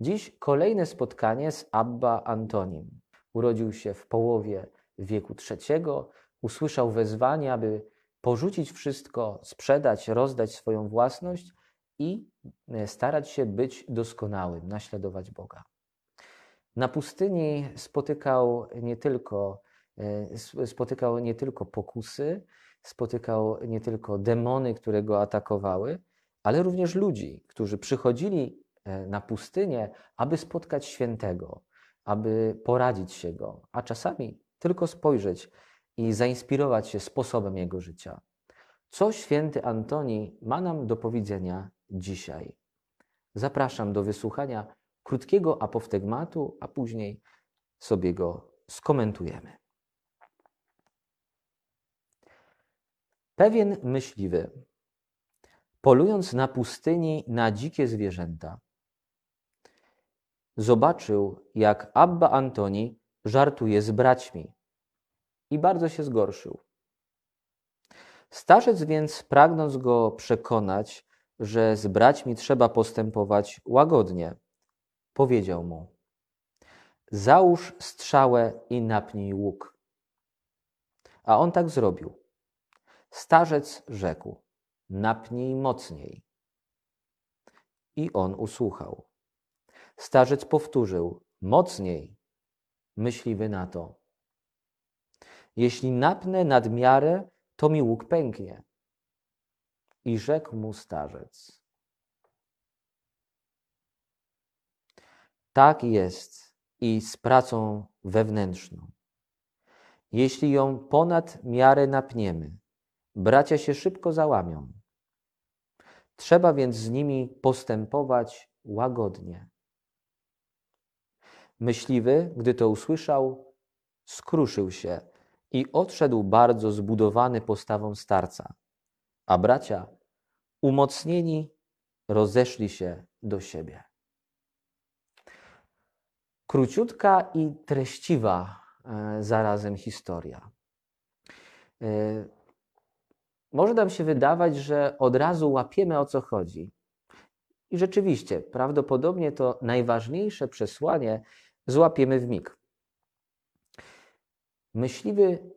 Dziś kolejne spotkanie z Abba Antonim. Urodził się w połowie wieku trzeciego, usłyszał wezwanie, aby porzucić wszystko, sprzedać, rozdać swoją własność i e, starać się być doskonałym, naśladować Boga. Na pustyni spotykał nie tylko, e, spotykał nie tylko pokusy, spotykał nie tylko demony, które go atakowały, ale również ludzi, którzy przychodzili na pustynię, aby spotkać świętego, aby poradzić się go, a czasami tylko spojrzeć i zainspirować się sposobem jego życia. Co święty Antoni ma nam do powiedzenia dzisiaj? Zapraszam do wysłuchania krótkiego apoftegmatu, a później sobie go skomentujemy. Pewien myśliwy, polując na pustyni na dzikie zwierzęta, zobaczył, jak Abba Antoni żartuje z braćmi i bardzo się zgorszył. Starzec więc, pragnąc go przekonać, że z braćmi trzeba postępować łagodnie, powiedział mu: Załóż strzałę i napnij łuk. A on tak zrobił. Starzec rzekł: Napnij mocniej. I on usłuchał. Starzec powtórzył: Mocniej. Myśliwy na to. Jeśli napnę nadmiarę, to mi łuk pęknie. I rzekł mu starzec: Tak jest i z pracą wewnętrzną. Jeśli ją ponad miarę napniemy, bracia się szybko załamią. Trzeba więc z nimi postępować łagodnie. Myśliwy, gdy to usłyszał, skruszył się i odszedł bardzo zbudowany postawą starca, a bracia, umocnieni, rozeszli się do siebie. Króciutka i treściwa e, zarazem historia. E, może nam się wydawać, że od razu łapiemy o co chodzi. I rzeczywiście, prawdopodobnie to najważniejsze przesłanie złapiemy w mig. Myśliwy,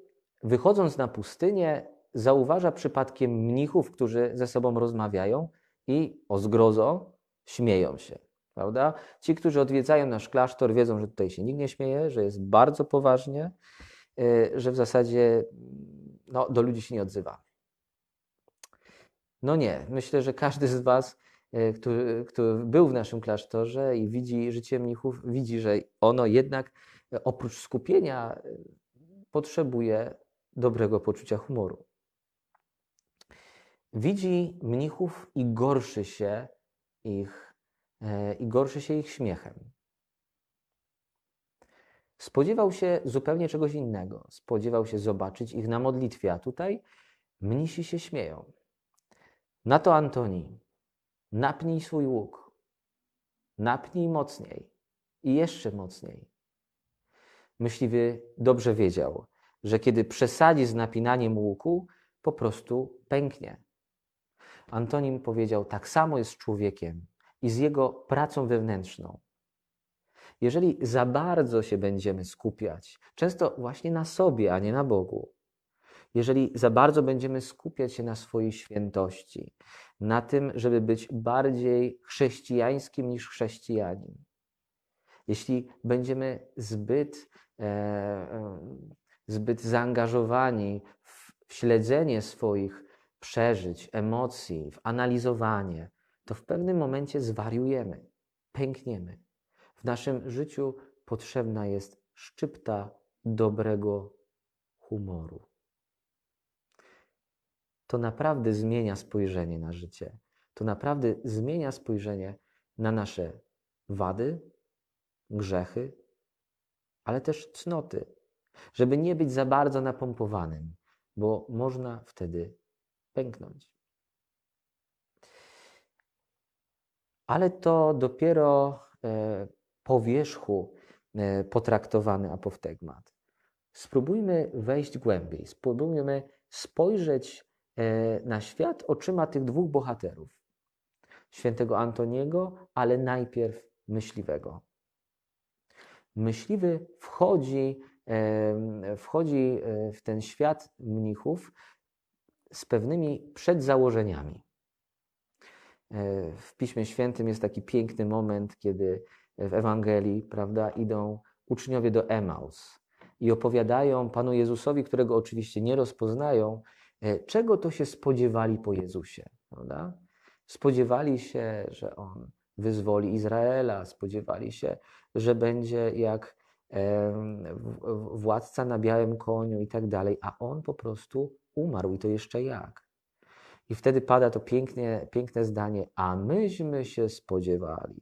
wychodząc na pustynię, zauważa przypadkiem mnichów, którzy ze sobą rozmawiają i o zgrozo śmieją się. Prawda? Ci, którzy odwiedzają nasz klasztor, wiedzą, że tutaj się nikt nie śmieje, że jest bardzo poważnie, y, że w zasadzie no, do ludzi się nie odzywa. No nie, myślę, że każdy z Was, który, który był w naszym klasztorze i widzi życie mnichów, widzi, że ono jednak oprócz skupienia potrzebuje dobrego poczucia humoru. Widzi mnichów i gorszy się ich, e, i gorszy się ich śmiechem. Spodziewał się zupełnie czegoś innego. Spodziewał się zobaczyć ich na modlitwie, a tutaj mnisi się śmieją. Na to Antoni, napnij swój łuk, napnij mocniej i jeszcze mocniej. Myśliwy dobrze wiedział, że kiedy przesadzi z napinaniem łuku, po prostu pęknie. Antonim powiedział: Tak samo jest z człowiekiem i z jego pracą wewnętrzną. Jeżeli za bardzo się będziemy skupiać, często właśnie na sobie, a nie na Bogu, jeżeli za bardzo będziemy skupiać się na swojej świętości, na tym, żeby być bardziej chrześcijańskim niż chrześcijanin, jeśli będziemy zbyt E, e, zbyt zaangażowani w śledzenie swoich przeżyć, emocji, w analizowanie, to w pewnym momencie zwariujemy, pękniemy. W naszym życiu potrzebna jest szczypta dobrego humoru. To naprawdę zmienia spojrzenie na życie. To naprawdę zmienia spojrzenie na nasze wady, grzechy, ale też cnoty, żeby nie być za bardzo napompowanym, bo można wtedy pęknąć. Ale to dopiero e, po wierzchu e, potraktowany apoftegmat. Spróbujmy wejść głębiej, spróbujmy spojrzeć na świat oczyma tych dwóch bohaterów. Świętego Antoniego, ale najpierw myśliwego. Myśliwy wchodzi, em, wchodzi e, w ten świat mnichów z pewnymi przedzałożeniami. E, W Piśmie Świętym jest taki piękny moment, kiedy w Ewangelii, prawda, idą uczniowie do Emaus i opowiadają Panu Jezusowi, którego oczywiście nie rozpoznają, e, czego to się spodziewali po Jezusie, prawda? Spodziewali się, że On wyzwoli Izraela, spodziewali się, że będzie jak władca na białym koniu i tak dalej, a On po prostu umarł i to jeszcze jak. I wtedy pada to pięknie, piękne zdanie, a myśmy się spodziewali.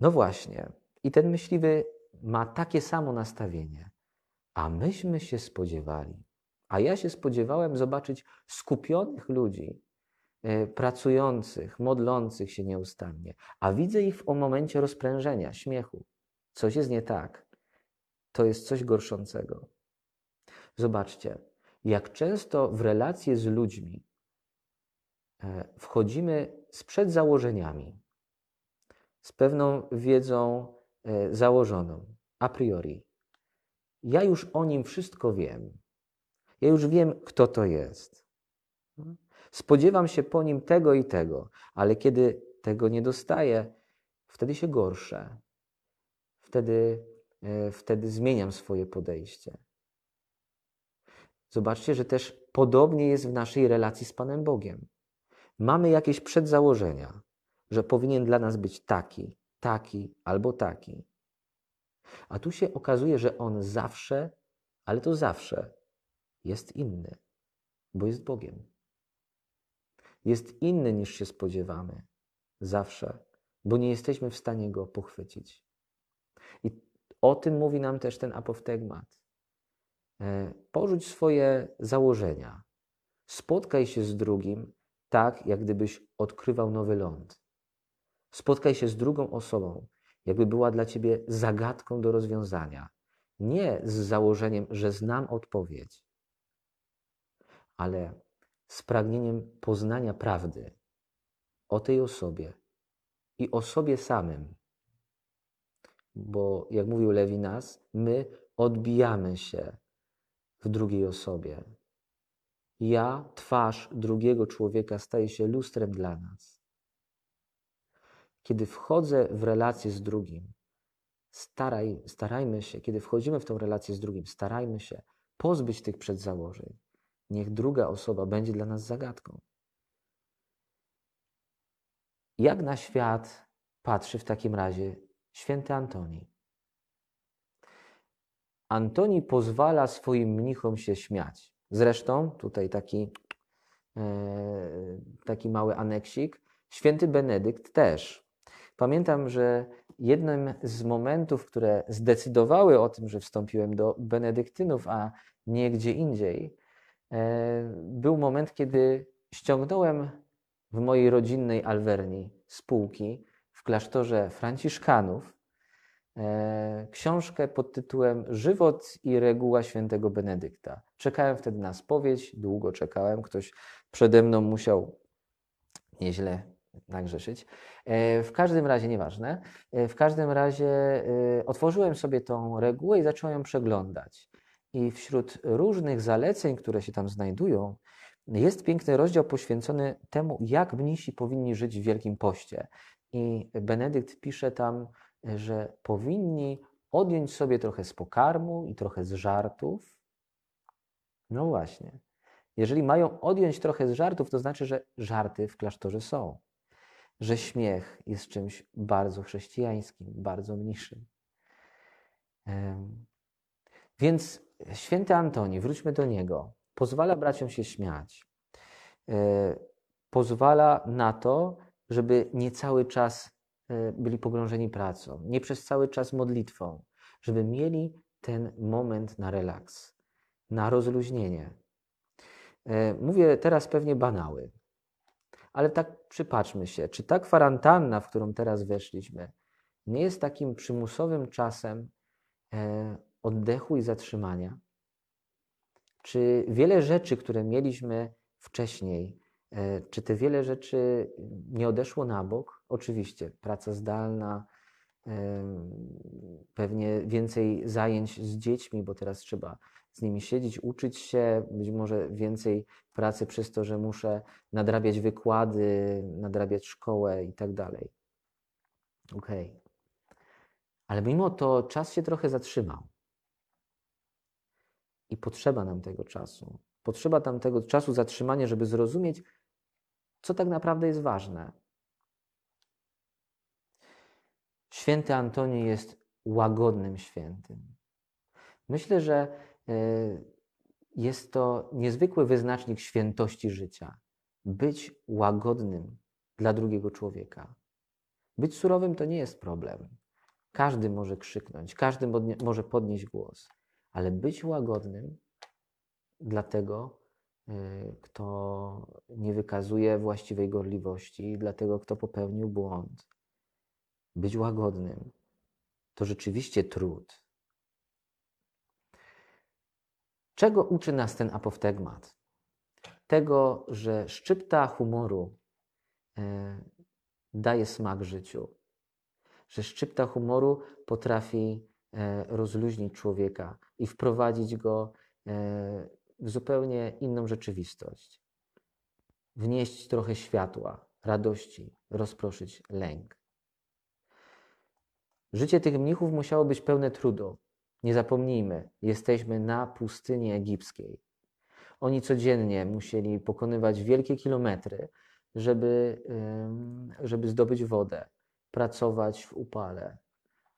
No właśnie. I ten myśliwy ma takie samo nastawienie. A myśmy się spodziewali. A ja się spodziewałem zobaczyć skupionych ludzi, e, pracujących, modlących się nieustannie. A widzę ich w momencie rozprężenia, śmiechu. Coś jest nie tak. To jest coś gorszącego. Zobaczcie, jak często w relacje z ludźmi e, wchodzimy z przedzałożeniami, z pewną wiedzą e, założoną, a priori. Ja już o nim wszystko wiem. Ja już wiem, kto to jest. Spodziewam się po nim tego i tego, ale kiedy tego nie dostaję, wtedy się gorszę. Wtedy, e, wtedy zmieniam swoje podejście. Zobaczcie, że też podobnie jest w naszej relacji z Panem Bogiem. Mamy jakieś przedzałożenia, że powinien dla nas być taki, taki albo taki. A tu się okazuje, że on zawsze, ale to zawsze jest inny, bo jest Bogiem. Jest inny niż się spodziewamy. Zawsze, bo nie jesteśmy w stanie go pochwycić. I o tym mówi nam też ten apoftegmat. E, Porzuć swoje założenia. Spotkaj się z drugim tak, jak gdybyś odkrywał nowy ląd. Spotkaj się z drugą osobą, jakby była dla ciebie zagadką do rozwiązania. Nie z założeniem, że znam odpowiedź, ale z pragnieniem poznania prawdy o tej osobie i o sobie samym. Bo, jak mówił Lewinas, my odbijamy się w drugiej osobie. Ja, twarz drugiego człowieka, staje się lustrem dla nas. Kiedy wchodzę w relację z drugim, staraj, starajmy się, kiedy wchodzimy w tę relację z drugim, starajmy się pozbyć tych przedzałożeń. Niech druga osoba będzie dla nas zagadką. Jak na świat patrzy w takim razie święty Antoni? Antoni pozwala swoim mnichom się śmiać. Zresztą, tutaj taki, e, taki mały aneksik, święty Benedykt też. Pamiętam, że jednym z momentów, które zdecydowały o tym, że wstąpiłem do benedyktynów, a nie gdzie indziej, był moment, kiedy ściągnąłem w mojej rodzinnej Alwerni spółki w klasztorze Franciszkanów e, książkę pod tytułem Żywot i reguła świętego Benedykta. Czekałem wtedy na spowiedź, długo czekałem, ktoś przede mną musiał nieźle nagrzeszyć. E, W każdym razie, nieważne, e, w każdym razie e, otworzyłem sobie tą regułę i zacząłem ją przeglądać. I wśród różnych zaleceń, które się tam znajdują, jest piękny rozdział poświęcony temu, jak mnisi powinni żyć w Wielkim Poście. I Benedykt pisze tam, że powinni odjąć sobie trochę z pokarmu i trochę z żartów. No właśnie. Jeżeli mają odjąć trochę z żartów, to znaczy, że żarty w klasztorze są. Że śmiech jest czymś bardzo chrześcijańskim, bardzo mniszym. Więc święty Antoni, wróćmy do niego, pozwala braciom się śmiać. E, Pozwala na to, żeby nie cały czas e, byli pogrążeni pracą, nie przez cały czas modlitwą, żeby mieli ten moment na relaks, na rozluźnienie. E, Mówię teraz pewnie banały, ale tak przypatrzmy się, czy ta kwarantanna, w którą teraz weszliśmy, nie jest takim przymusowym czasem oddechu i zatrzymania? Czy wiele rzeczy, które mieliśmy wcześniej, e, czy te wiele rzeczy nie odeszło na bok? oczywiście, praca zdalna, pewnie więcej zajęć z dziećmi, bo teraz trzeba z nimi siedzieć, uczyć się, być może więcej pracy przez to, że muszę nadrabiać wykłady, nadrabiać szkołę i tak dalej. Okej. Ale mimo to czas się trochę zatrzymał. I potrzeba nam tego czasu. Potrzeba nam tego czasu zatrzymania, żeby zrozumieć, co tak naprawdę jest ważne. Święty Antoni jest łagodnym świętym. Myślę, że e, jest to niezwykły wyznacznik świętości życia. Być łagodnym dla drugiego człowieka. Być surowym to nie jest problem. Każdy może krzyknąć, każdy może podnieść głos, ale być łagodnym dla tego, y, kto nie wykazuje właściwej gorliwości, dla tego, kto popełnił błąd. Być łagodnym to rzeczywiście trud. Czego uczy nas ten apoftegmat? Tego, że szczypta humoru y, daje smak życiu, że szczypta humoru potrafi e, rozluźnić człowieka i wprowadzić go e, w zupełnie inną rzeczywistość. Wnieść trochę światła, radości, rozproszyć lęk. Życie tych mnichów musiało być pełne trudu. Nie zapomnijmy, jesteśmy na pustyni egipskiej. Oni codziennie musieli pokonywać wielkie kilometry, żeby, żeby zdobyć wodę, pracować w upale.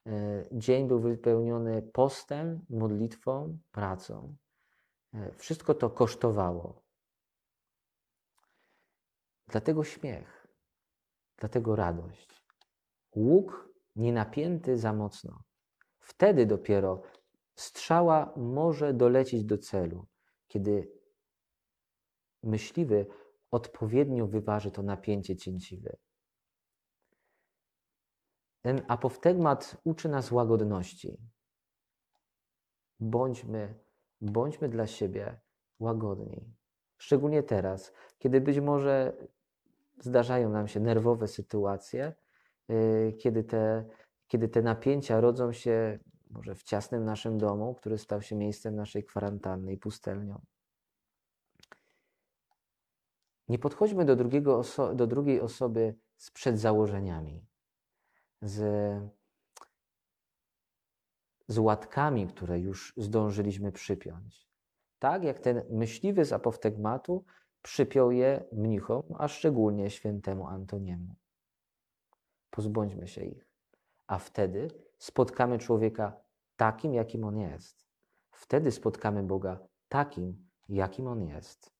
E, dzień był wypełniony postem, modlitwą, pracą. E, wszystko to kosztowało. Dlatego śmiech, dlatego radość. Łuk nie napięty za mocno. Wtedy dopiero strzała może dolecieć do celu, kiedy myśliwy odpowiednio wyważy to napięcie cięciwe. Ten apoftegmat uczy nas łagodności. Bądźmy, bądźmy dla siebie łagodni. Szczególnie teraz, kiedy być może zdarzają nam się nerwowe sytuacje, y, kiedy te, kiedy te napięcia rodzą się może w ciasnym naszym domu, który stał się miejscem naszej kwarantanny i pustelnią. Nie podchodźmy do, do drugiej osoby z przedzałożeniami z, z łatkami, które już zdążyliśmy przypiąć. Tak jak ten myśliwy z apoftegmatu przypiął je mnichom, a szczególnie świętemu Antoniemu. Pozbądźmy się ich, a wtedy spotkamy człowieka takim, jakim on jest. Wtedy spotkamy Boga takim, jakim on jest.